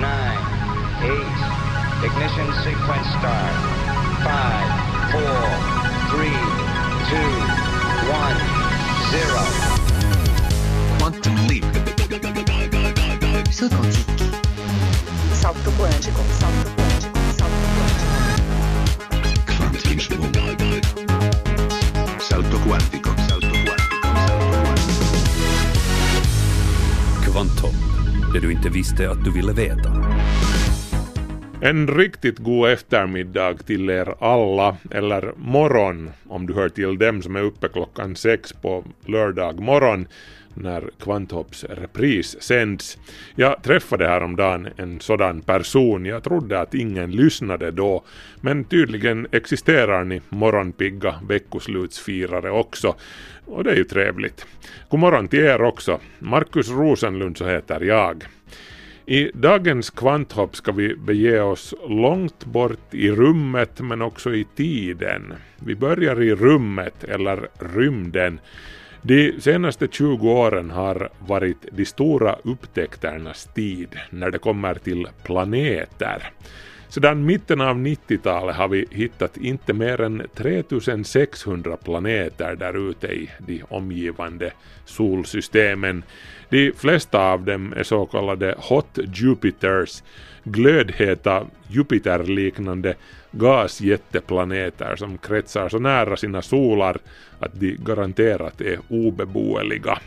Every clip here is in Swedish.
nine, eight. Ignition sequence start. Five, four, three, two, one, zero. Quantum leap. Saut quantique. Salto quântico, salto quântico, salto quântico. Quantum Salto quantico. Salto quantico. Salto quantico. Kvantum, det du inte visste att du ville veta. En riktigt god eftermiddag till er alla, eller morgon om du hör till dem som är uppe klockan sex på lördag morgon när Kvanthopps repris sänds. Jag träffade häromdagen en sådan person, jag trodde att ingen lyssnade då, men tydligen existerar ni morgonpigga veckoslutsfirare också, och det är ju trevligt. God morgon till er också. Markus Rosenlund så heter jag. I dagens kvanthopp ska vi bege oss långt bort i rummet men också i tiden. Vi börjar i rummet, eller rymden. De senaste 20 åren har varit de stora upptäckternas tid när det kommer till planeter. Sedan mitten av 90-talet har vi hittat inte mer än 3600 planeter där ute i de omgivande solsystemen. De flesta av dem är så kallade Hot Jupiters, glödheta Jupiterliknande gasjätteplaneter som kretsar så nära sina solar att de garanterat är obeboeliga.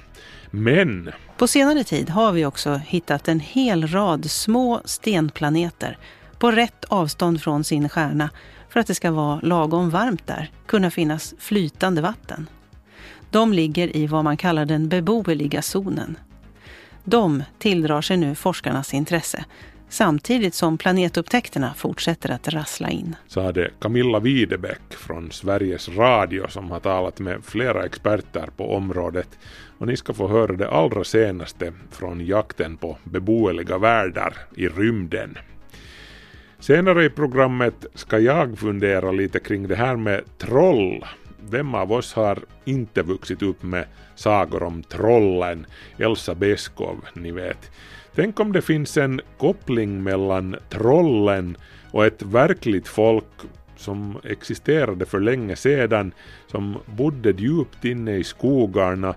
Men På senare tid har vi också hittat en hel rad små stenplaneter på rätt avstånd från sin stjärna för att det ska vara lagom varmt där, kunna finnas flytande vatten. De ligger i vad man kallar den beboeliga zonen. De tilldrar sig nu forskarnas intresse samtidigt som planetupptäckterna fortsätter att rassla in. sade Camilla Widebäck från Sveriges Radio som har talat med flera experter på området och ni ska få höra det allra senaste från jakten på beboeliga världar i rymden. Senare i programmet ska jag fundera lite kring det här med troll. Vem av oss har inte vuxit upp med sagor om trollen, Elsa Beskow, ni vet. Tänk om det finns en koppling mellan trollen och ett verkligt folk som existerade för länge sedan, som bodde djupt inne i skogarna.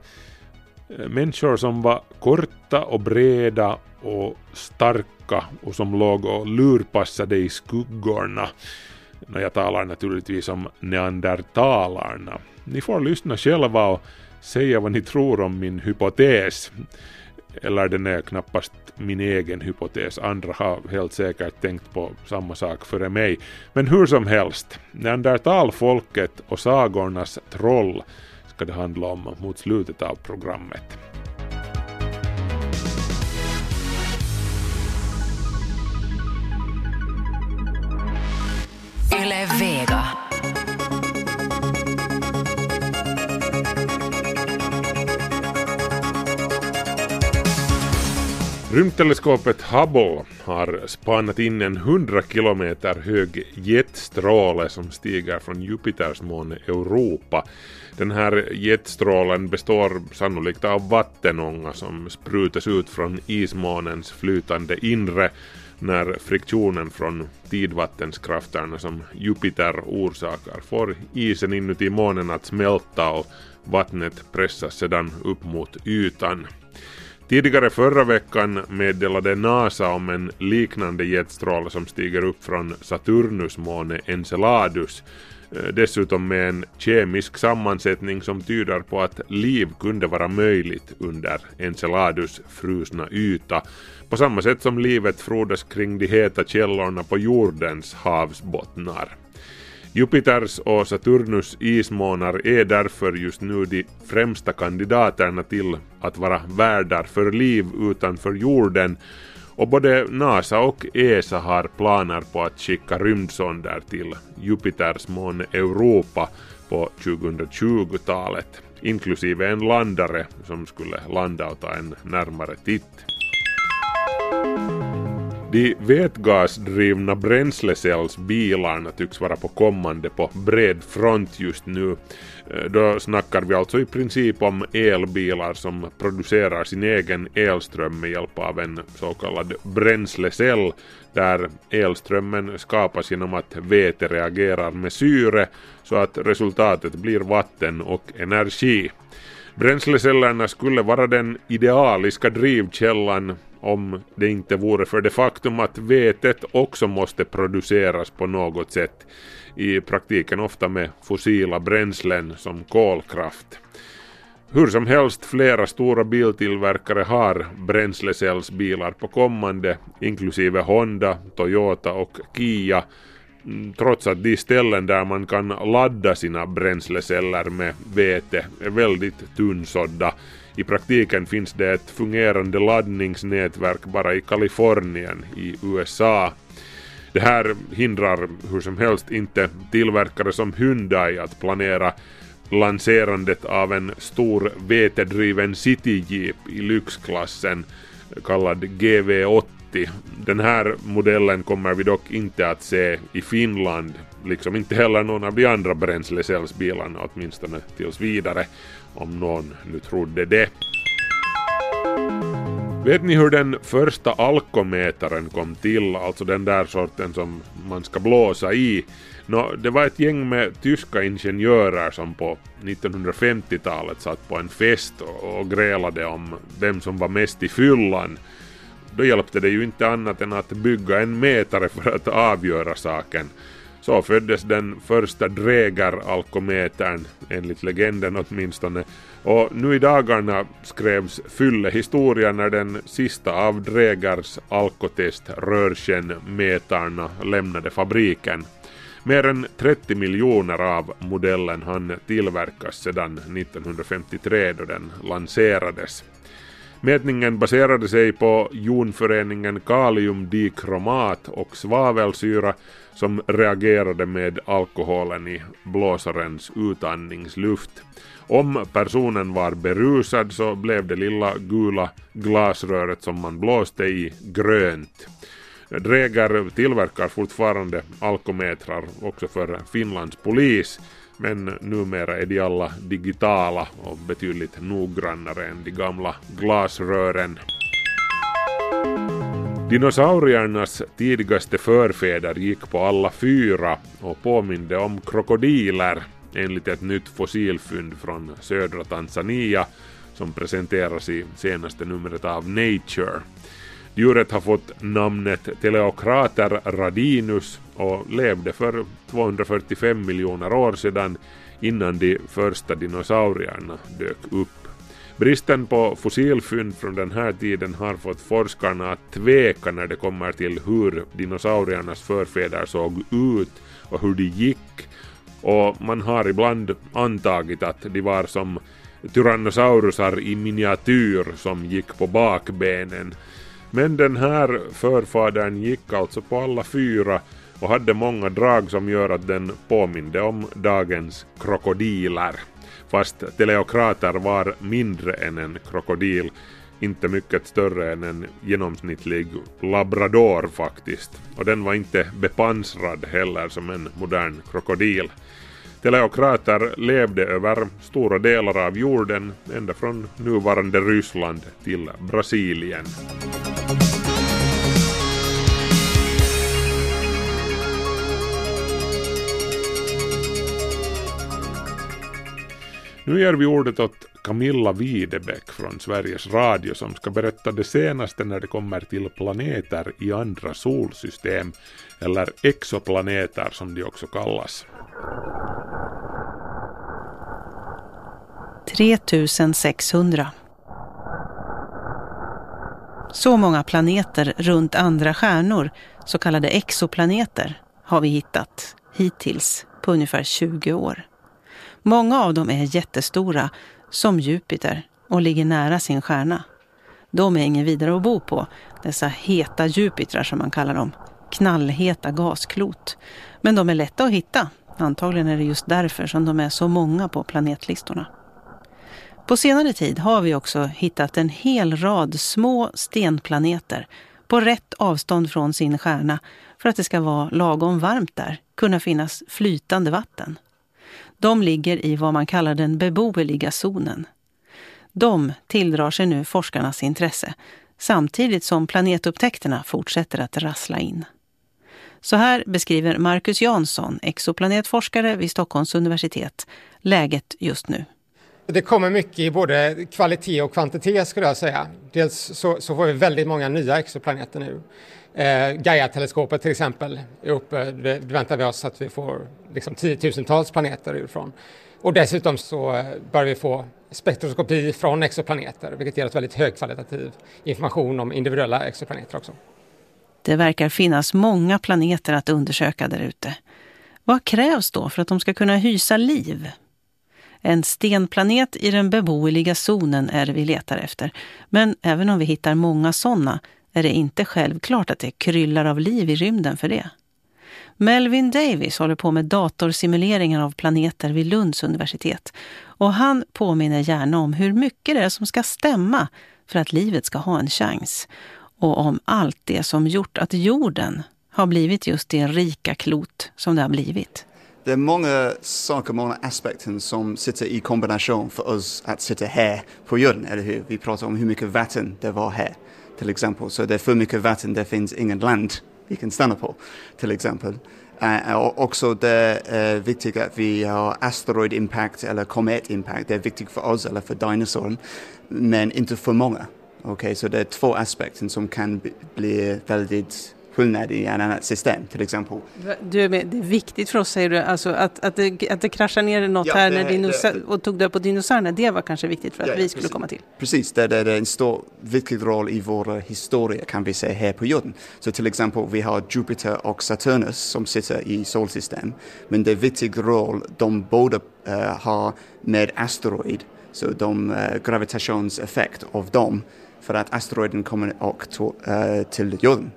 Människor som var korta och breda och starka och som låg och lurpassade i skuggorna. Nå, jag talar naturligtvis om neandertalarna. Ni får lyssna själva och säga vad ni tror om min hypotes. Eller den är knappast min egen hypotes, andra har helt säkert tänkt på samma sak före mig. Men hur som helst, neandertalfolket och sagornas troll ska det handla om mot slutet av programmet. Rymdteleskopet Hubble har spanat in en 100 kilometer hög jetstråle som stiger från Jupiters måne Europa. Den här jetstrålen består sannolikt av vattenånga som sprutas ut från ismånens flytande inre när friktionen från tidvattenskrafterna som Jupiter orsakar får isen inuti månen att smälta och vattnet pressas sedan upp mot ytan. Tidigare förra veckan meddelade NASA om en liknande jetstråle som stiger upp från Saturnus måne Enceladus, eh, dessutom med en kemisk sammansättning som tyder på att liv kunde vara möjligt under Enceladus frusna yta, på samma sätt som livet frodas kring de heta källorna på jordens havsbottnar. Jupiters och Saturnus ismånar är därför just nu de främsta kandidaterna till att vara värdar för liv utanför jorden och både NASA och ESA har planer på att skicka rymdsonder till Jupiters måne Europa på 2020-talet, inklusive en landare som skulle landa och ta en närmare titt. De vätgasdrivna bränslecellsbilarna tycks vara på kommande på bred front just nu. Eh, då snackar vi alltså i princip om elbilar som producerar sin egen elström med hjälp av en så kallad bränslecell där elströmmen skapas genom att väte reagerar med syre så att resultatet blir vatten och energi. Bränslecellerna skulle vara den idealiska drivkällan om det inte vore för det faktum att vetet också måste produceras på något sätt, i praktiken ofta med fossila bränslen som kolkraft. Hur som helst, flera stora biltillverkare har bränslecellsbilar på kommande, inklusive Honda, Toyota och Kia, mm, trots att de ställen där man kan ladda sina bränsleceller med vete är väldigt tunnsådda. I praktiken finns det ett fungerande laddningsnätverk bara i Kalifornien i USA. Det här hindrar hur som helst inte tillverkare som Hyundai att planera lanserandet av en stor vetedriven cityjeep i lyxklassen kallad GV80 den här modellen kommer vi dock inte att se i Finland, liksom inte heller någon av de andra bränslecellsbilarna, åtminstone tills vidare, om någon nu trodde det. Vet ni hur den första alkometaren kom till, alltså den där sorten som man ska blåsa i? No, det var ett gäng med tyska ingenjörer som på 1950-talet satt på en fest och grälade om vem som var mest i fyllan då hjälpte det ju inte annat än att bygga en mätare för att avgöra saken. Så föddes den första drägaralkometern, enligt legenden åtminstone, och nu i dagarna skrevs fyllehistoria när den sista av drägars alkotest rörskenmätarna lämnade fabriken. Mer än 30 miljoner av modellen hann tillverkas sedan 1953 då den lanserades. Mätningen baserade sig på jonföreningen kaliumdikromat och svavelsyra som reagerade med alkoholen i blåsarens utandningsluft. Om personen var berusad så blev det lilla gula glasröret som man blåste i grönt. Dräger tillverkar fortfarande alkometrar också för Finlands polis men numera är de alla digitala och betydligt noggrannare än de gamla glasrören. Dinosauriernas tidigaste förfäder gick på alla fyra och påminde om krokodiler enligt ett nytt fossilfynd från södra Tanzania som presenteras i senaste numret av Nature. Djuret har fått namnet Teleokrater radinus och levde för 245 miljoner år sedan innan de första dinosaurierna dök upp. Bristen på fossilfynd från den här tiden har fått forskarna att tveka när det kommer till hur dinosauriernas förfäder såg ut och hur de gick och man har ibland antagit att de var som tyrannosaurusar i miniatyr som gick på bakbenen men den här förfadern gick alltså på alla fyra och hade många drag som gör att den påminde om dagens krokodiler. Fast Teleokrater var mindre än en krokodil, inte mycket större än en genomsnittlig labrador faktiskt. Och den var inte bepansrad heller som en modern krokodil. Teleokrater levde över stora delar av jorden, ända från nuvarande Ryssland till Brasilien. Nu ger vi ordet åt Camilla Widebäck från Sveriges Radio som ska berätta det senaste när det kommer till planeter i andra solsystem, eller exoplaneter som de också kallas. 3600. Så många planeter runt andra stjärnor, så kallade exoplaneter, har vi hittat hittills på ungefär 20 år. Många av dem är jättestora, som Jupiter, och ligger nära sin stjärna. De är ingen vidare att bo på, dessa heta Jupitrar som man kallar dem. Knallheta gasklot. Men de är lätta att hitta. Antagligen är det just därför som de är så många på planetlistorna. På senare tid har vi också hittat en hel rad små stenplaneter på rätt avstånd från sin stjärna för att det ska vara lagom varmt där, kunna finnas flytande vatten. De ligger i vad man kallar den beboeliga zonen. De tilldrar sig nu forskarnas intresse samtidigt som planetupptäckterna fortsätter att rassla in. Så här beskriver Marcus Jansson, exoplanetforskare vid Stockholms universitet, läget just nu. Det kommer mycket i både kvalitet och kvantitet skulle jag säga. Dels så, så får vi väldigt många nya exoplaneter nu. Eh, Gaia-teleskopet till exempel är uppe, det väntar vi oss att vi får liksom tiotusentals planeter ifrån. Och dessutom så eh, börjar vi få spektroskopi från exoplaneter vilket ger oss väldigt högkvalitativ information om individuella exoplaneter också. Det verkar finnas många planeter att undersöka där ute. Vad krävs då för att de ska kunna hysa liv? En stenplanet i den beboeliga zonen är det vi letar efter. Men även om vi hittar många sådana är det inte självklart att det kryllar av liv i rymden för det. Melvin Davis håller på med datorsimuleringar av planeter vid Lunds universitet. Och han påminner gärna om hur mycket det är som ska stämma för att livet ska ha en chans. Och om allt det som gjort att jorden har blivit just det rika klot som det har blivit. Det är många saker, många aspekter som sitter i kombination för oss att sitta här på jorden, eller hur? Vi pratar om hur mycket vatten det var här, till exempel. Så det är för mycket vatten, det finns ingen land vi kan stanna på, till exempel. Uh, uh och också det är uh, viktigt att vi har asteroid impact eller komet impact. Det är viktigt för oss eller för dinosaurien, men inte för många. Okay, så det är två aspekter som kan bli väldigt skillnad i ett annat system till exempel. Du, det är viktigt för oss säger du, alltså att, att, det, att det kraschar ner något ja, här det, när dinosa- det, och tog död på dinosaurierna, det var kanske viktigt för att ja, vi skulle precis, komma till. Precis, det, det, det är en stor viktig roll i vår historia kan vi säga här på jorden. Så till exempel vi har Jupiter och Saturnus som sitter i solsystem, men det är viktig roll de båda uh, har med asteroid, så de uh, gravitationseffekt av dem för att asteroiden kommer och to, uh, till jorden.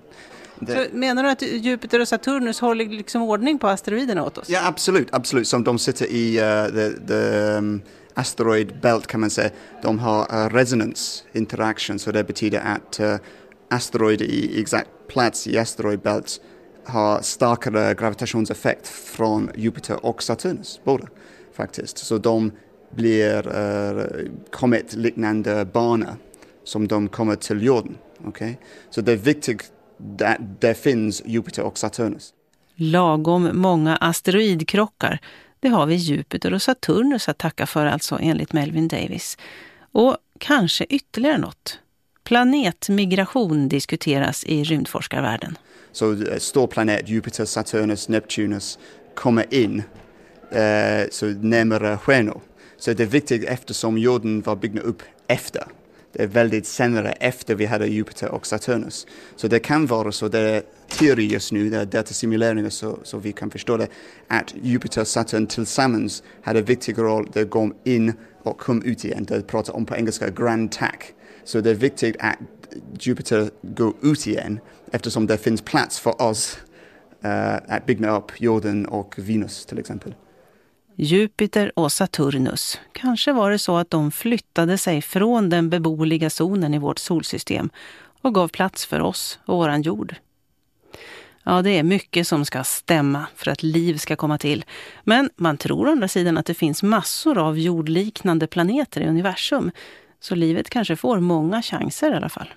Det... Menar du att Jupiter och Saturnus håller liksom ordning på asteroiderna åt oss? Ja, absolut, absolut. Som de sitter i uh, the, the um, asteroid belt kan man säga. De har uh, resonance interaction, så det betyder att uh, asteroider i exakt plats i asteroid belt har starkare gravitationseffekt från Jupiter och Saturnus, båda faktiskt. Så de blir uh, kometliknande banor som de kommer till jorden. Okay? Så det är viktigt där, där finns Jupiter och Saturnus. Lagom många asteroidkrockar, det har vi Jupiter och Saturnus att tacka för alltså enligt Melvin Davis. Och kanske ytterligare något. Planetmigration diskuteras i rymdforskarvärlden. Så uh, stor planet, Jupiter, Saturnus, Neptunus kommer in uh, så närmare stjärnor. Så det är viktigt eftersom jorden var byggd upp efter det är väldigt senare efter vi hade Jupiter och Saturnus. Så det kan vara så, det är teori just nu, det är datasimuleringar så, så vi kan förstå det, att Jupiter och Saturn tillsammans hade en viktig roll, det kom in och kom ut igen. Det pratar om på engelska grand tack. Så det är viktigt att Jupiter går ut igen eftersom det finns plats för oss uh, att bygga upp jorden och Venus till exempel. Jupiter och Saturnus. Kanske var det så att de flyttade sig från den beboeliga zonen i vårt solsystem och gav plats för oss och våran jord. Ja, det är mycket som ska stämma för att liv ska komma till. Men man tror å andra sidan att det finns massor av jordliknande planeter i universum. Så livet kanske får många chanser i alla fall.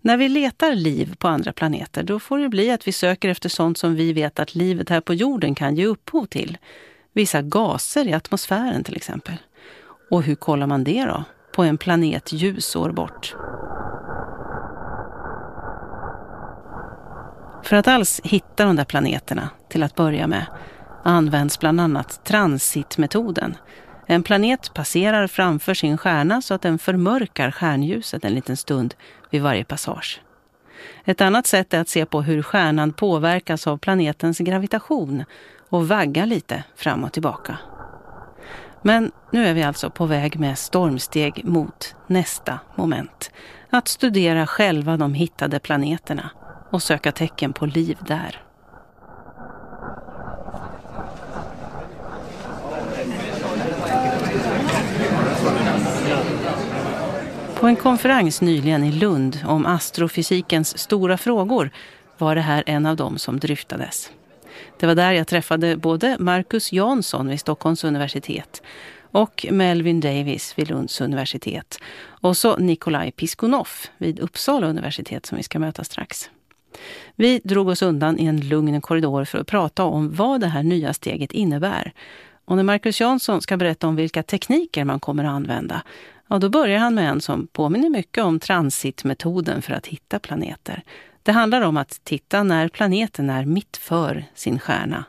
När vi letar liv på andra planeter, då får det bli att vi söker efter sånt som vi vet att livet här på jorden kan ge upphov till vissa gaser i atmosfären till exempel. Och hur kollar man det då? På en planet ljusår bort. För att alls hitta de där planeterna, till att börja med, används bland annat transitmetoden. En planet passerar framför sin stjärna så att den förmörkar stjärnljuset en liten stund vid varje passage. Ett annat sätt är att se på hur stjärnan påverkas av planetens gravitation och vagga lite fram och tillbaka. Men nu är vi alltså på väg med stormsteg mot nästa moment. Att studera själva de hittade planeterna och söka tecken på liv där. På en konferens nyligen i Lund om astrofysikens stora frågor var det här en av dem som dryftades. Det var där jag träffade både Marcus Jansson vid Stockholms universitet och Melvin Davis vid Lunds universitet och så Nikolaj Piskunov vid Uppsala universitet som vi ska möta strax. Vi drog oss undan i en lugn korridor för att prata om vad det här nya steget innebär. Och när Marcus Jansson ska berätta om vilka tekniker man kommer att använda, ja då börjar han med en som påminner mycket om transitmetoden för att hitta planeter. Det handlar om att titta när planeten är mitt för sin stjärna.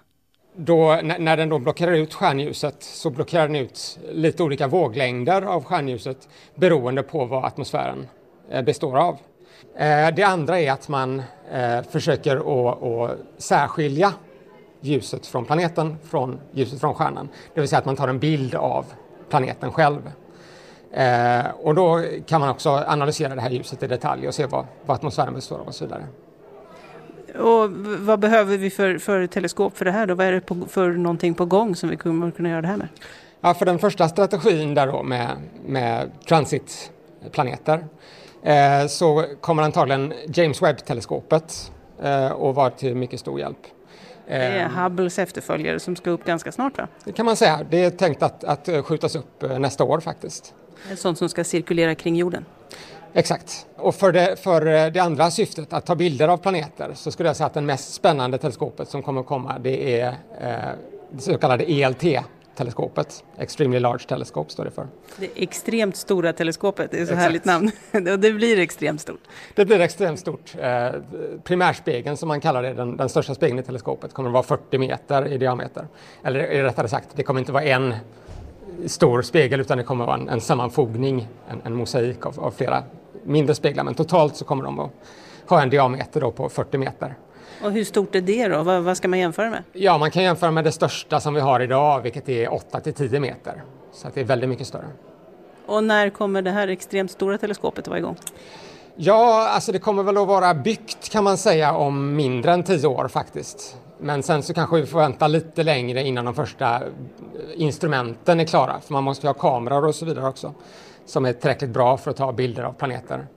Då, när den då blockerar ut stjärnljuset så blockerar den ut lite olika våglängder av stjärnljuset beroende på vad atmosfären eh, består av. Eh, det andra är att man eh, försöker att särskilja ljuset från planeten från ljuset från stjärnan. Det vill säga att man tar en bild av planeten själv. Och då kan man också analysera det här ljuset i detalj och se vad, vad atmosfären består av och så vidare. Och vad behöver vi för, för teleskop för det här då? Vad är det på, för någonting på gång som vi kommer kunna göra det här med? Ja, för den första strategin där då med, med transitplaneter eh, så kommer antagligen James Webb-teleskopet eh, att vara till mycket stor hjälp. Det är eh, Hubbles efterföljare som ska upp ganska snart va? Det kan man säga. Det är tänkt att, att skjutas upp eh, nästa år faktiskt. Ett sånt som ska cirkulera kring jorden? Exakt. Och för det, för det andra syftet, att ta bilder av planeter, så skulle jag säga att det mest spännande teleskopet som kommer att komma det är eh, det så kallade ELT-teleskopet. Extremely Large Telescope står det för. Det extremt stora teleskopet, det är så Exakt. härligt namn. det blir extremt stort. Det blir extremt stort. Eh, primärspegeln som man kallar det, den, den största spegeln i teleskopet, kommer att vara 40 meter i diameter. Eller rättare sagt, det kommer inte vara en stor spegel utan det kommer vara en, en sammanfogning, en, en mosaik av, av, flera mindre speglar. Men totalt så kommer de att ha en diameter då på 40 meter. Och hur stort är det då? Vad, vad, ska man jämföra med? Ja, man kan jämföra med det största som vi har idag, vilket är 8 till 10 meter. Så att det är väldigt mycket större. Och när kommer det här extremt stora teleskopet att vara igång? Ja, alltså det kommer väl att vara byggt kan man säga om mindre än 10 år faktiskt. Men sen så kanske vi får vänta lite längre innan de första eh, instrumenten är klara. För man måste ha kameror och så vidare också som är tillräckligt bra för att ta bilder av planeter.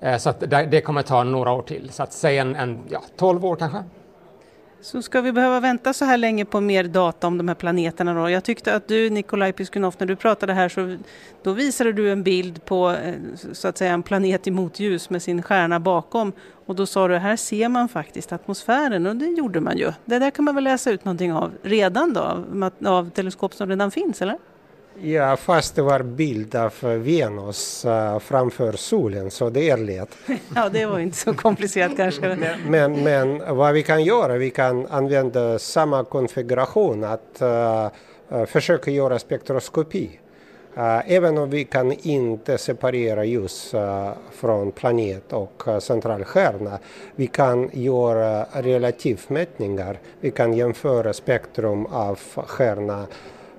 Eh, så att det kommer ta några år till. Så att säg en, en ja, 12 år kanske. Så ska vi behöva vänta så här länge på mer data om de här planeterna då? Jag tyckte att du, Nikolaj Piskunov, när du pratade här så då visade du en bild på eh, så att säga en planet i motljus med sin stjärna bakom. Och då sa du, här ser man faktiskt atmosfären och det gjorde man ju. Det där kan man väl läsa ut någonting av redan då, av teleskop som redan finns, eller? Ja, fast det var bild av Venus uh, framför solen, så det är lätt. ja, det var inte så komplicerat kanske. Men, men vad vi kan göra, vi kan använda samma konfiguration, att uh, försöka göra spektroskopi. Uh, även om vi kan inte separera ljus uh, från planet och uh, centralstjärna, vi kan göra relativmätningar. Vi kan jämföra spektrum av stjärna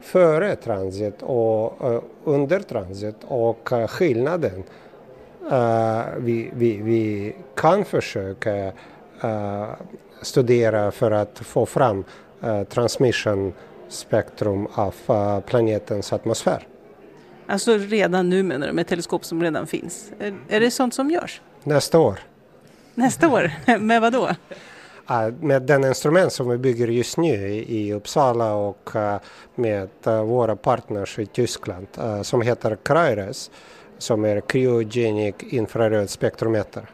före transit och uh, under transit och uh, skillnaden. Uh, vi, vi, vi kan försöka studera för att få fram transmission spektrum av planetens atmosfär. Alltså redan nu menar du, med teleskop som redan finns? Är, är det sånt som görs? Nästa år. Nästa år? med vad då? Eh, med den instrument som vi bygger just nu i Uppsala och eh, med eh, våra partners i Tyskland som heter Kryres som är Cryogenic infraröd spektrometer.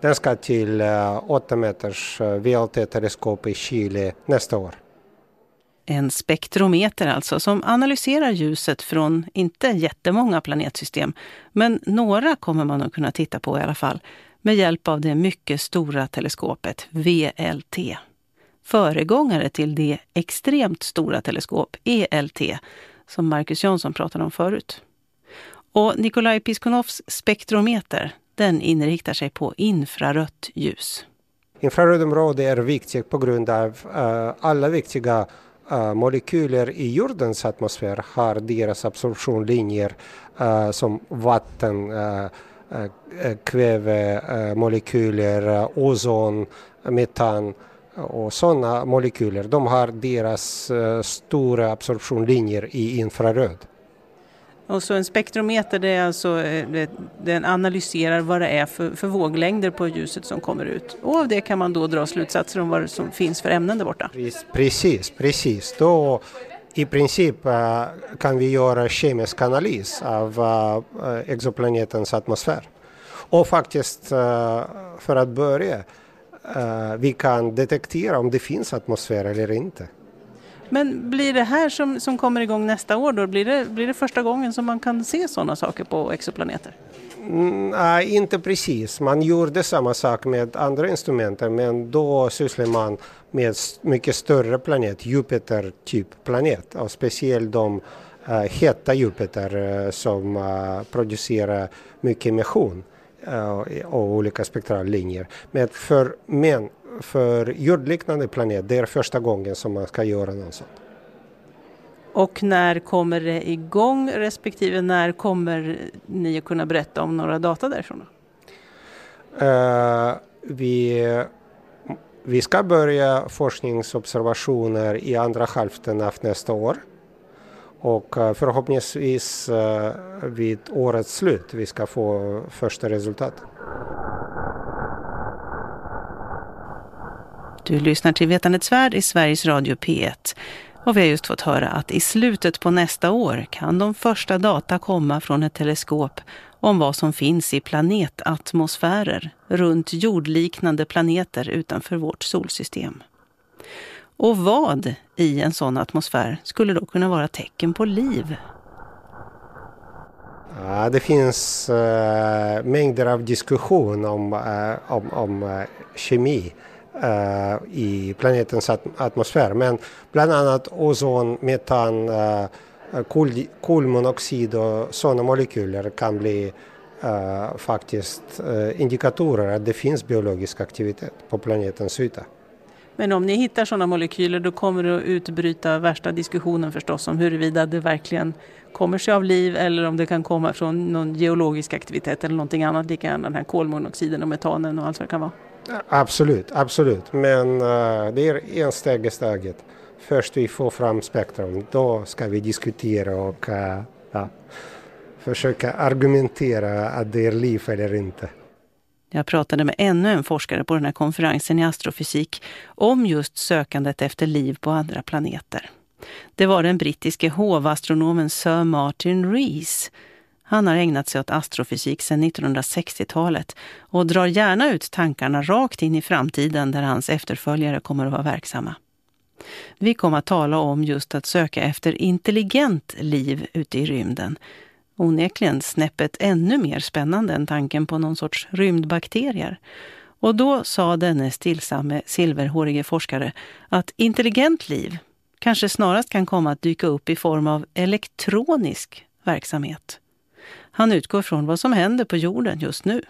Den ska till 8 meters VLT-teleskop i Chile nästa år. En spektrometer alltså, som analyserar ljuset från inte jättemånga planetsystem. Men några kommer man att kunna titta på i alla fall med hjälp av det mycket stora teleskopet VLT. Föregångare till det extremt stora teleskop ELT som Marcus Jansson pratade om förut. Och Nikolaj Piskunovs spektrometer den inriktar sig på infrarött ljus. Infrarödområdet är viktigt på grund av uh, alla viktiga uh, molekyler i jordens atmosfär har deras absorptionlinjer, uh, eh, som vatten, uh, kvävemolekyler, eh, ozon, metan och sådana molekyler. De har deras stora absorptionslinjer i infraröd. Och så en spektrometer det är alltså, eh, det, den analyserar vad det är för, för våglängder på ljuset som kommer ut. Och av det kan man då dra slutsatser om vad som finns för ämnen där borta. Precis, precis. Då i princip kan vi göra kemisk analys av exoplanetens atmosfär. Och faktiskt, för att börja, vi kan detektera om det finns atmosfär eller inte. Men blir det här som, som kommer igång nästa år då, blir det, blir det första gången som man kan se sådana saker på exoplaneter? Mm, nej, inte precis. Man gjorde samma sak med andra instrumenten men då sysslar man med mycket större planet, Jupiter-typ planet och speciellt de äh, heta Jupiter eh, som äh, producerar mycket emission äh, och olika spektrallinjer. Men för, men för jordliknande planet, det är första gången som man ska göra något sånt. Och när kommer det igång respektive när kommer ni att kunna berätta om några data därifrån? Uh, vi, vi ska börja forskningsobservationer i andra hälften av nästa år. Och uh, förhoppningsvis uh, vid årets slut vi ska få första resultat. Du lyssnar till Vetandets värld i Sveriges Radio P1. Och vi har just fått höra att i slutet på nästa år kan de första data komma från ett teleskop om vad som finns i planetatmosfärer runt jordliknande planeter utanför vårt solsystem. Och vad i en sån atmosfär skulle då kunna vara tecken på liv? Ja, det finns eh, mängder av diskussion om, eh, om, om eh, kemi Eh, i planetens atmosfär. Men bland annat ozon, metan, eh, kol, kolmonoxid och sådana molekyler kan bli uh, faktiskt indikatorer att det finns biologisk aktivitet på planetens yta. Men om ni hittar sådana molekyler då kommer det att utbryta värsta diskussionen förstås om huruvida det verkligen kommer sig av liv eller om det kan komma från någon geologisk aktivitet eller någonting annat, lika gärna den här kolmonoxiden och metanen och allt vad det kan vara. Absolut, absolut. Men uh, det är en steg i taget. Först vi får fram spektrum, då ska vi diskutera och uh, ja, försöka argumentera att det är liv eller inte. Jag pratade med ännu en forskare på den här konferensen i astrofysik om just sökandet efter liv på andra planeter. Det var den brittiske hovastronomen Sir Martin Rees han har ägnat sig åt astrofysik sedan 1960-talet och drar gärna ut tankarna rakt in i framtiden där hans efterföljare kommer att vara verksamma. Vi kommer att tala om just att söka efter intelligent liv ute i rymden. Onekligen snäppet ännu mer spännande än tanken på någon sorts rymdbakterier. Och då sa denne stillsamme silverhårige forskare att intelligent liv kanske snarast kan komma att dyka upp i form av elektronisk verksamhet. Han utgår från vad som händer på jorden just nu.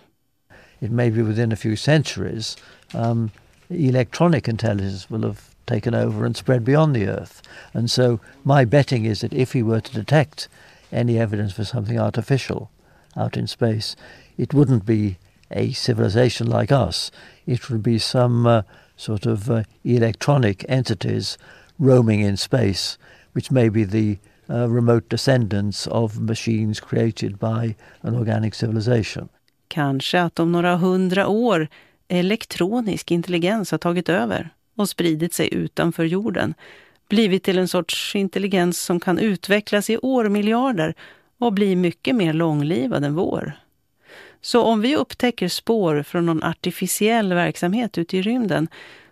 It may be within a few centuries um, electronic intelligence will have taken over and spread beyond the earth. And so my betting is that if we were to detect any evidence for something artificial out in space, it wouldn't be a civilization like us. It would be some uh, sort of uh, electronic entities roaming in space, which may be the uh, remote descendants of machines created by an organic civilization. Kanske att om några hundra år elektronisk intelligens har tagit över och spridit sig utanför jorden, blivit till en sorts intelligens som kan utvecklas i årmiljarder och bli mycket mer långlivad än vår. Så om vi upptäcker spår från någon artificiell verksamhet ute i rymden,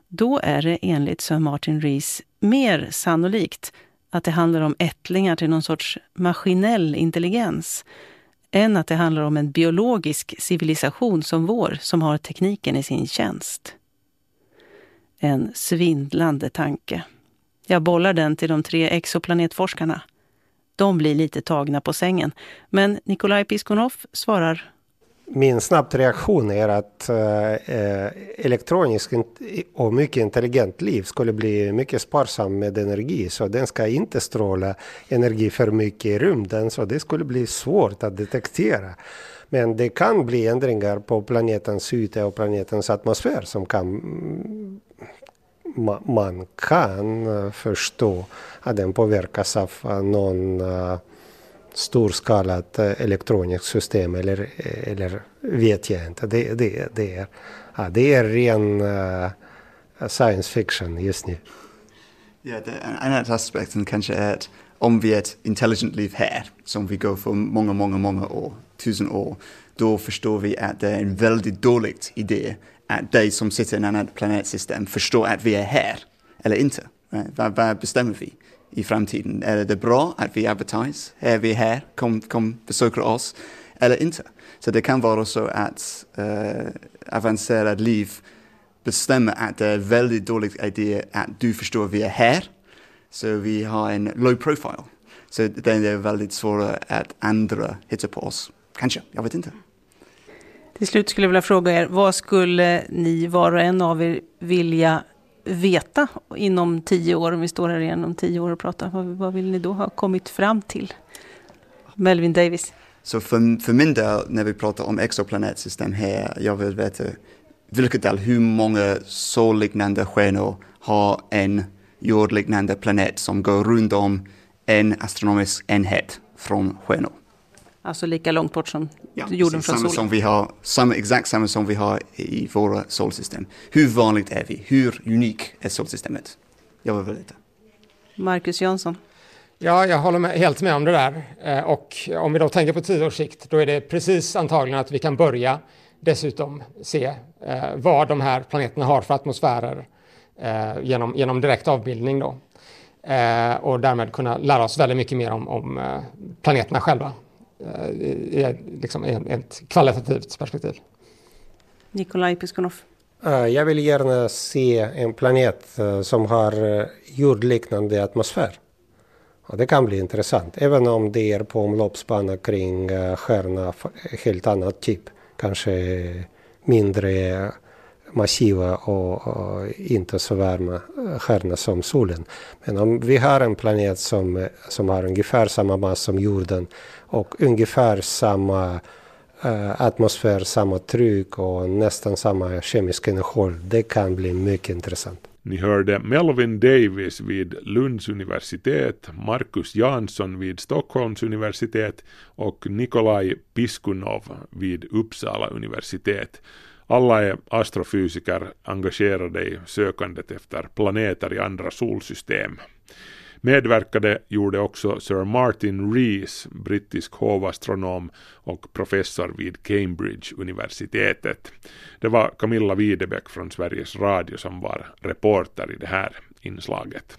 då är det enligt Sir Martin Rees mer sannolikt att det handlar om ättlingar till någon sorts maskinell intelligens än att det handlar om en biologisk civilisation som vår som har tekniken i sin tjänst. En svindlande tanke. Jag bollar den till de tre exoplanetforskarna. De blir lite tagna på sängen, men Nikolaj Piskunov svarar min snabbt reaktion är att eh, eh elektroniskt och mycket intelligent liv skulle bli mycket sparsam med energi. Så den ska inte stråla energi för mycket i rymden. Så det skulle bli svårt att detektera. Men det kan bli ändringar på planetens yta och planetens atmosfär som kan man kan eh, förstå att den påverkas av någon eh, storskalat elektroniskt system eller, eller vet jag inte. Det, det, det, är, ja, det är ren uh, science fiction just nu. Ja, det, en annan aspekt kanske är att om vi är ett intelligent liv här, som vi går för många, många, många år, tusen år, då förstår vi att det är en väldigt dålig idé att de som sitter i en annan planetsystem förstår att vi är här, eller inte. Right? vad bestämmer vi i framtiden? Är det bra att vi advertise? Är vi här? Kom, kom besöka oss? Eller inte? Så det kan vara så att eh, uh, avancerad liv bestämmer att det är en väldigt dålig idé att du förstår att vi är här. Så vi har en low profile. Så det är väldigt svårt att andra hittar på oss. Kanske, jag vet inte. Till slut skulle jag vilja fråga er, vad skulle ni var och en av er vilja veta inom tio år, om vi står här igen om tio år och pratar? Vad, vad vill ni då ha kommit fram till? Melvin Davis. Så för, för min del, när vi pratar om exoplanetsystem här, jag vill veta vilket del, hur många solliknande stjärnor har en jordliknande planet som går runt om en astronomisk enhet från stjärnor. Alltså lika långt bort som ja, jorden från samma solen? Som vi har, samma, exakt samma som vi har i våra solsystem. Hur vanligt är vi? Hur unik är solsystemet? Jag vill veta. Marcus Jansson? Ja, jag håller med, helt med om det där. Eh, och om vi då tänker på tio års sikt, då är det precis antagligen att vi kan börja dessutom se eh, vad de här planeterna har för atmosfärer eh, genom, genom direkt avbildning. Då. Och därmed kunna lära oss väldigt mycket mer om, om planeterna själva i, liksom, ett kvalitativt perspektiv. Nikolaj Piskunov. Eh, jag vill gärna se en planet som har jordliknande atmosfär. Och det kan bli intressant, även om det är på omloppsbana kring stjärna helt annat typ. Kanske mindre massiva och, och, inte så varma stjärnor som solen. Men om vi har en planet som, som har ungefär samma massa som jorden och ungefär samma uh, atmosfär, samma tryck och nästan samma kemiska innehåll, det kan bli mycket intressant. Ni hörde Melvin Davis vid Lunds universitet, Marcus Jansson vid Stockholms universitet och Nikolaj Piskunov vid Uppsala universitet. Alla är astrofysiker engagerade i sökandet efter planeter i andra solsystem. Medverkade gjorde också Sir Martin Rees, brittisk hovastronom och professor vid Cambridge-universitetet. Det var Camilla Widebäck från Sveriges Radio som var reporter i det här inslaget.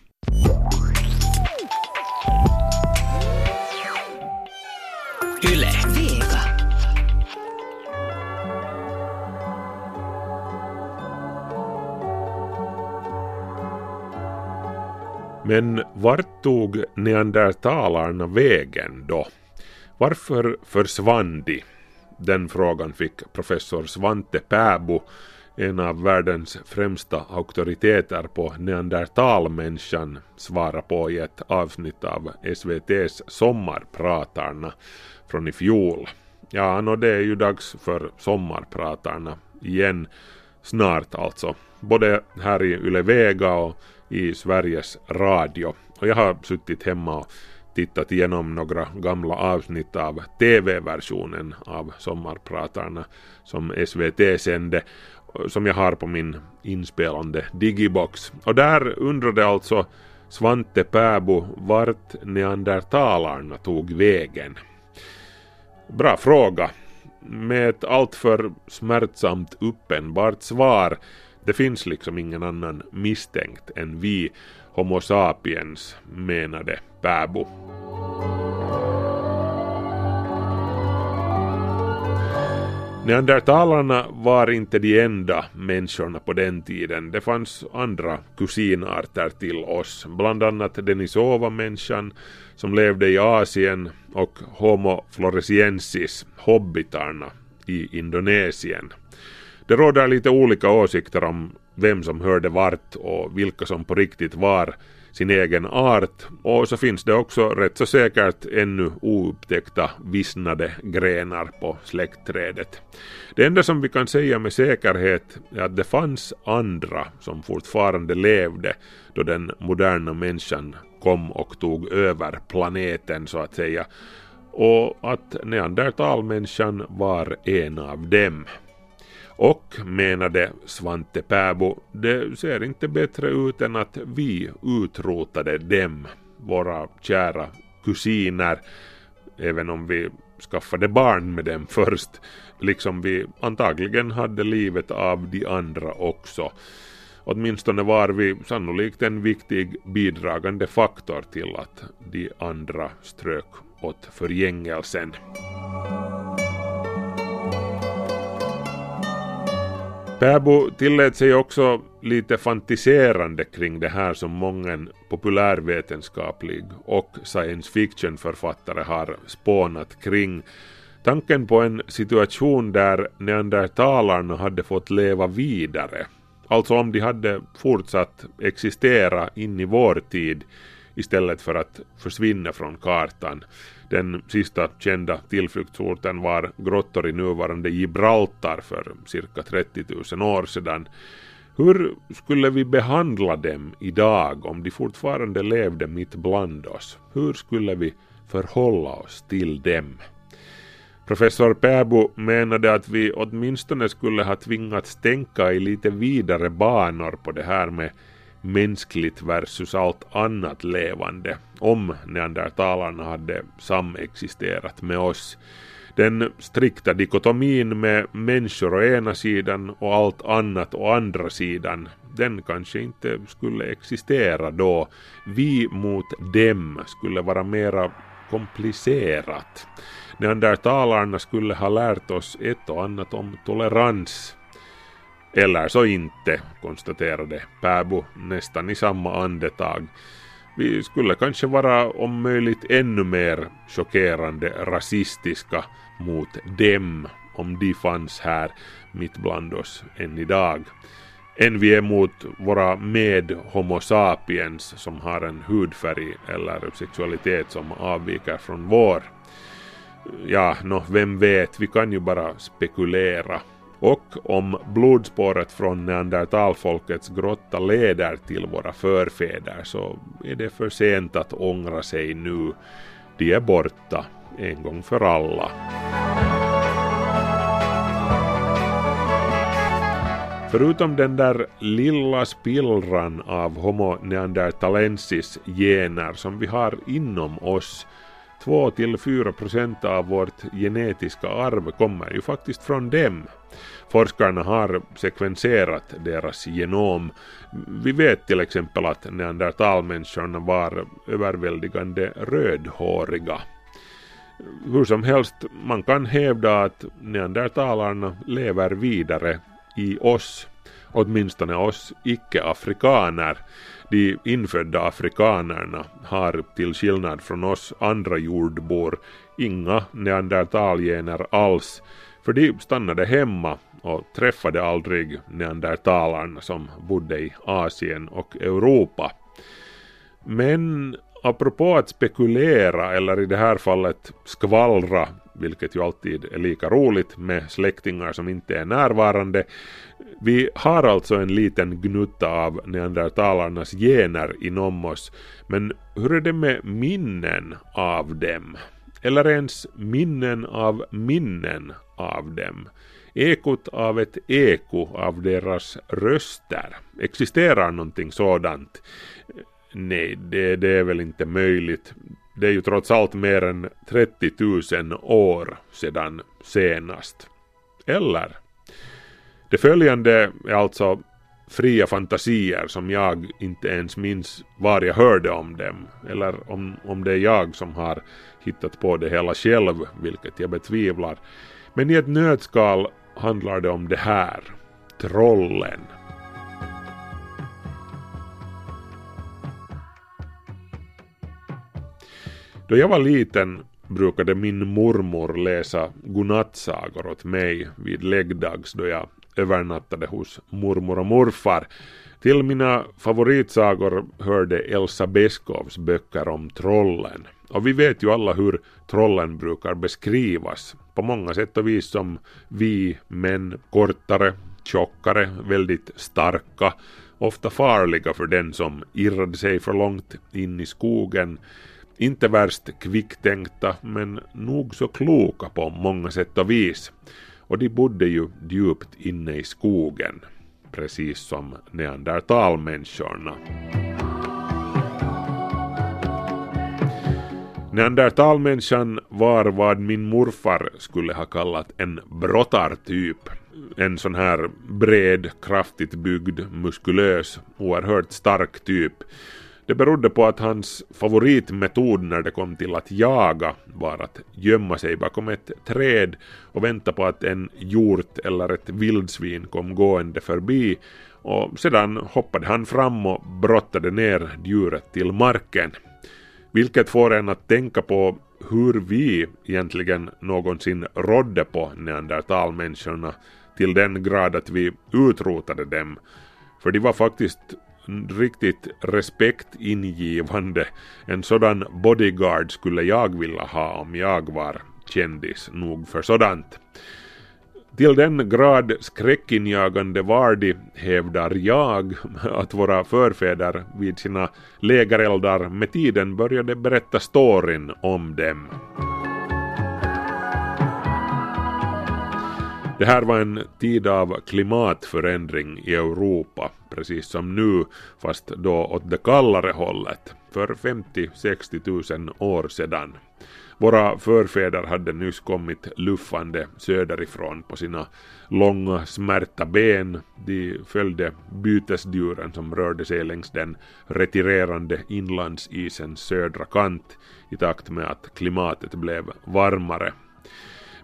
Yle. Men vart tog neandertalarna vägen då? Varför försvann de? Den frågan fick professor Svante Pääbo, en av världens främsta auktoriteter på neandertalmänniskan, svara på i ett avsnitt av SVTs Sommarpratarna från i fjol. Ja, och det är ju dags för Sommarpratarna igen, snart alltså. Både här i Yle Vega och i Sveriges Radio. Och jag har suttit hemma och tittat igenom några gamla avsnitt av TV-versionen av Sommarpratarna som SVT sände som jag har på min inspelande digibox. Och där undrade alltså Svante Pääbo vart neandertalarna tog vägen. Bra fråga. Med ett alltför smärtsamt uppenbart svar det finns liksom ingen annan misstänkt än vi Homo sapiens, menade Pääbo. Neandertalarna var inte de enda människorna på den tiden. Det fanns andra kusinarter till oss, bland annat Denisova-människan som levde i Asien och Homo floresiensis, hobbitarna, i Indonesien. Det råder lite olika åsikter om vem som hörde vart och vilka som på riktigt var sin egen art och så finns det också rätt så säkert ännu oupptäckta vissnade grenar på släktträdet. Det enda som vi kan säga med säkerhet är att det fanns andra som fortfarande levde då den moderna människan kom och tog över planeten så att säga och att neandertalmänniskan var en av dem. Och, menade Svante Pääbo, det ser inte bättre ut än att vi utrotade dem, våra kära kusiner, även om vi skaffade barn med dem först, liksom vi antagligen hade livet av de andra också. Åtminstone var vi sannolikt en viktig bidragande faktor till att de andra strök åt förgängelsen. Pääbo tillät sig också lite fantiserande kring det här som många populärvetenskaplig och science fiction-författare har spånat kring. Tanken på en situation där neandertalarna hade fått leva vidare, alltså om de hade fortsatt existera in i vår tid istället för att försvinna från kartan. Den sista kända tillflyktsorten var grottor i nuvarande Gibraltar för cirka 30 000 år sedan. Hur skulle vi behandla dem idag om de fortfarande levde mitt bland oss? Hur skulle vi förhålla oss till dem? Professor Pääbo menade att vi åtminstone skulle ha tvingats tänka i lite vidare banor på det här med mänskligt versus allt annat levande om neandertalarna hade samexisterat med oss. Den strikta dikotomin med människor å ena sidan och allt annat å andra sidan, den kanske inte skulle existera då. Vi mot dem skulle vara mera komplicerat. Neandertalarna skulle ha lärt oss ett och annat om tolerans eller så inte, konstaterade Pääbo nästan i samma andetag. Vi skulle kanske vara om möjligt ännu mer chockerande rasistiska mot dem om de fanns här mitt bland oss än idag. Än vi är mot våra med Homo sapiens som har en hudfärg eller sexualitet som avviker från vår. Ja, nå, vem vet, vi kan ju bara spekulera. Och om blodspåret från neandertalfolkets grotta leder till våra förfäder så är det för sent att ångra sig nu. De är borta en gång för alla. Förutom den där lilla spillran av Homo neanderthalensis gener som vi har inom oss 2-4 procent av vårt genetiska arv kommer ju faktiskt från dem. Forskarna har sekvenserat deras genom. Vi vet till exempel att neandertalmänniskorna var överväldigande rödhåriga. Hur som helst, man kan hävda att neandertalarna lever vidare i oss, åtminstone oss icke-afrikaner. De infödda afrikanerna har till skillnad från oss andra jordbor inga neandertalgener alls, för de stannade hemma och träffade aldrig neandertalarna som bodde i Asien och Europa. Men apropå att spekulera, eller i det här fallet skvallra, vilket ju alltid är lika roligt med släktingar som inte är närvarande. Vi har alltså en liten gnutta av neandertalarnas gener inom oss, men hur är det med minnen av dem? Eller ens minnen av minnen av dem? ekot av ett eko av deras röster. Existerar någonting sådant? Nej, det, det är väl inte möjligt. Det är ju trots allt mer än 30 000 år sedan senast. Eller? Det följande är alltså fria fantasier som jag inte ens minns var jag hörde om dem, eller om, om det är jag som har hittat på det hela själv, vilket jag betvivlar. Men i ett nötskal handlar det om det här. Trollen. Då jag var liten brukade min mormor läsa godnattsagor åt mig vid läggdags då jag övernattade hos mormor och morfar. Till mina favoritsagor hörde Elsa Beskows böcker om trollen. Och vi vet ju alla hur trollen brukar beskrivas på många sätt och vis som vi män, kortare, tjockare, väldigt starka, ofta farliga för den som irrade sig för långt in i skogen inte värst kvicktänkta men nog så kloka på många sätt och vis. Och de bodde ju djupt inne i skogen, precis som neandertalmänniskorna. Neandertalmänniskan var vad min morfar skulle ha kallat en brottartyp. En sån här bred, kraftigt byggd, muskulös, oerhört stark typ. Det berodde på att hans favoritmetod när det kom till att jaga var att gömma sig bakom ett träd och vänta på att en hjort eller ett vildsvin kom gående förbi och sedan hoppade han fram och brottade ner djuret till marken. Vilket får en att tänka på hur vi egentligen någonsin rådde på neandertalmänniskorna till den grad att vi utrotade dem. För de var faktiskt riktigt respektingivande. En sådan bodyguard skulle jag vilja ha om jag var kändis nog för sådant. Till den grad skräckinjagande var de, hävdar jag, att våra förfäder vid sina lägereldar med tiden började berätta storyn om dem. Det här var en tid av klimatförändring i Europa, precis som nu, fast då åt det kallare hållet, för 50-60 000 år sedan. Våra förfäder hade nyss kommit luffande söderifrån på sina långa smärta ben. De följde bytesdjuren som rörde sig längs den retirerande inlandsisens södra kant i takt med att klimatet blev varmare.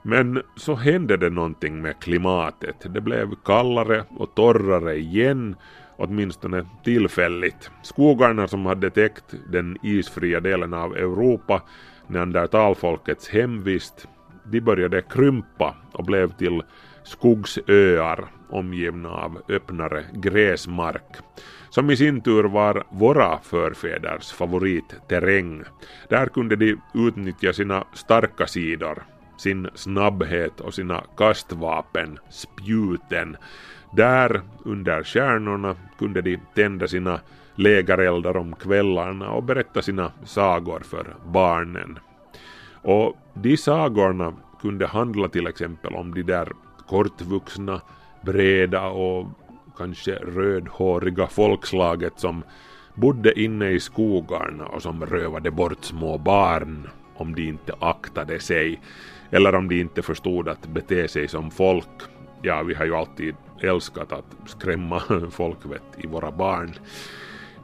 Men så hände det någonting med klimatet. Det blev kallare och torrare igen åtminstone tillfälligt. Skogarna som hade täckt den isfria delen av Europa neandertalfolkets hemvist, de började krympa och blev till skogsöar omgivna av öppnare gräsmark, som i sin tur var våra förfäders favoritterräng. Där kunde de utnyttja sina starka sidor, sin snabbhet och sina kastvapen, spjuten. Där, under stjärnorna, kunde de tända sina lägereldar om kvällarna och berätta sina sagor för barnen. Och de sagorna kunde handla till exempel om de där kortvuxna, breda och kanske rödhåriga folkslaget som bodde inne i skogarna och som rövade bort små barn om de inte aktade sig eller om de inte förstod att bete sig som folk. Ja, vi har ju alltid älskat att skrämma folkvett i våra barn.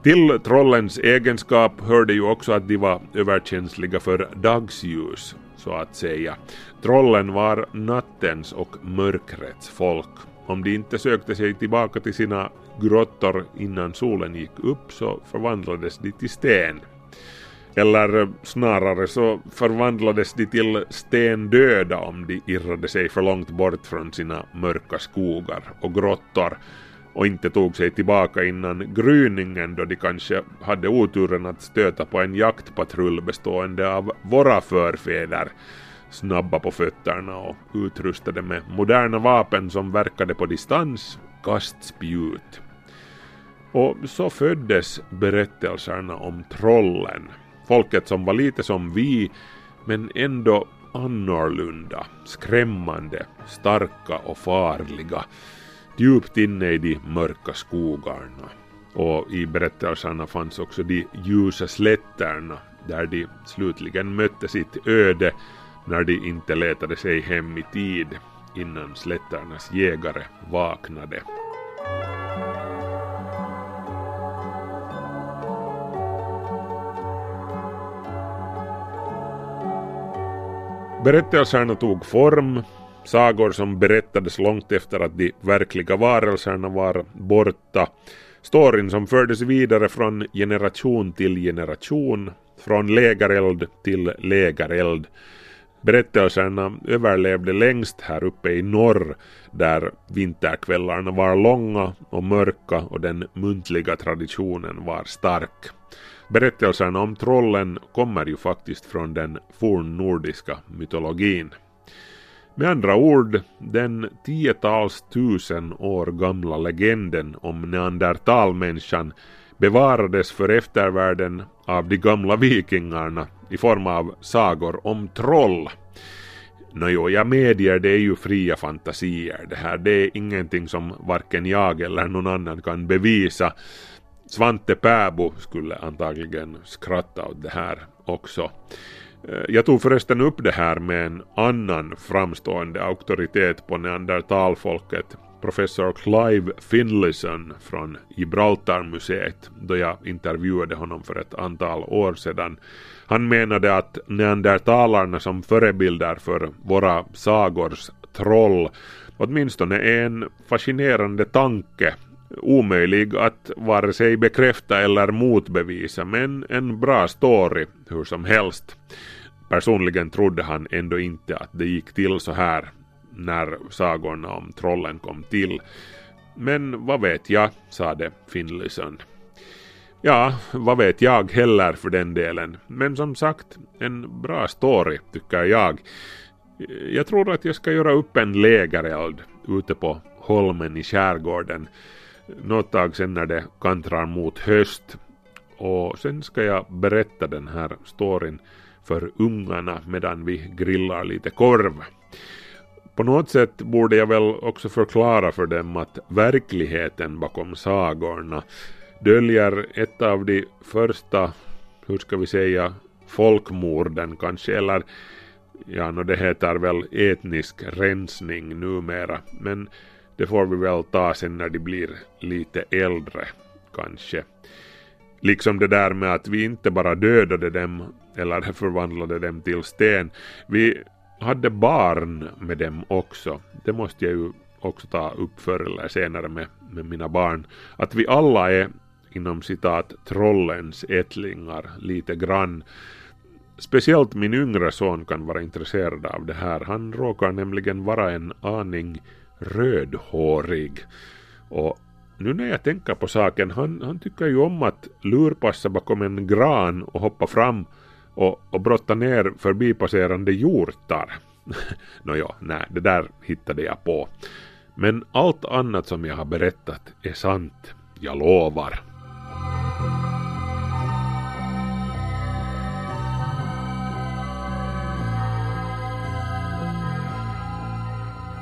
Till trollens egenskap hörde ju också att de var överkänsliga för dagsljus, så att säga. Trollen var nattens och mörkrets folk. Om de inte sökte sig tillbaka till sina grottor innan solen gick upp så förvandlades de till sten. Eller eh, snarare så förvandlades de till stendöda om de irrade sig för långt bort från sina mörka skogar och grottor och inte tog sig tillbaka innan gryningen då de kanske hade oturen att stöta på en jaktpatrull bestående av våra förfäder, snabba på fötterna och utrustade med moderna vapen som verkade på distans, kastspjut. Och så föddes berättelserna om trollen, folket som var lite som vi, men ändå annorlunda, skrämmande, starka och farliga djupt inne i de mörka skogarna. Och i berättelserna fanns också de ljusa slätterna där de slutligen mötte sitt öde när de inte letade sig hem i tid innan slätternas jägare vaknade. Berättelserna tog form Sagor som berättades långt efter att de verkliga varelserna var borta. Storyn som fördes vidare från generation till generation, från lägereld till lägereld. Berättelserna överlevde längst här uppe i norr där vinterkvällarna var långa och mörka och den muntliga traditionen var stark. Berättelserna om trollen kommer ju faktiskt från den fornnordiska mytologin. Med andra ord, den tiotals tusen år gamla legenden om neandertalmänniskan bevarades för eftervärlden av de gamla vikingarna i form av sagor om troll. Nåjo, jag medger det är ju fria fantasier det här. Det är ingenting som varken jag eller någon annan kan bevisa. Svante Pääbo skulle antagligen skratta åt det här också. Eh, jag tog förresten upp det här med en annan framstående auktoritet på neandertalfolket, professor Clive Finlayson från Gibraltarmuseet, då jag intervjuade honom för ett antal år sedan. Han menade att neandertalarna som förebilder för våra sagors troll åtminstone är en fascinerande tanke omöjlig att vare sig bekräfta eller motbevisa men en bra story hur som helst. Personligen trodde han ändå inte att det gick till så här när sagorna om trollen kom till. Men vad vet jag, sade Finlayson. Ja, vad vet jag heller för den delen. Men som sagt, en bra story tycker jag. Jag tror att jag ska göra upp en lägereld ute på holmen i skärgården något tag sen när det kantrar mot höst. Och sen ska jag berätta den här storyn för ungarna medan vi grillar lite korv. På något sätt borde jag väl också förklara för dem att verkligheten bakom sagorna döljer ett av de första, hur ska vi säga, folkmorden kanske, eller ja, no, det heter väl etnisk rensning numera, men det får vi väl ta sen när de blir lite äldre, kanske. Liksom det där med att vi inte bara dödade dem eller förvandlade dem till sten. Vi hade barn med dem också. Det måste jag ju också ta upp förr eller senare med, med mina barn. Att vi alla är inom citat trollens ättlingar lite grann. Speciellt min yngre son kan vara intresserad av det här. Han råkar nämligen vara en aning rödhårig. Och nu när jag tänker på saken, han, han tycker ju om att lurpassa bakom en gran och hoppa fram och, och brotta ner förbipasserande hjortar. Nåja, nej, det där hittade jag på. Men allt annat som jag har berättat är sant, jag lovar.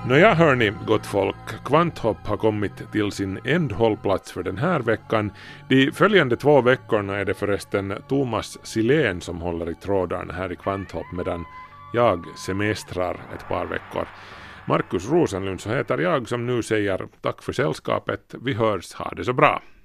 Nåja hörni, gott folk, Kvanthopp har kommit till sin ändhållplats för den här veckan. De följande två veckorna är det förresten Thomas Silén som håller i trådarna här i Kvanthopp medan jag semestrar ett par veckor. Markus Rosenlund så heter jag som nu säger tack för sällskapet. Vi hörs, ha det så bra!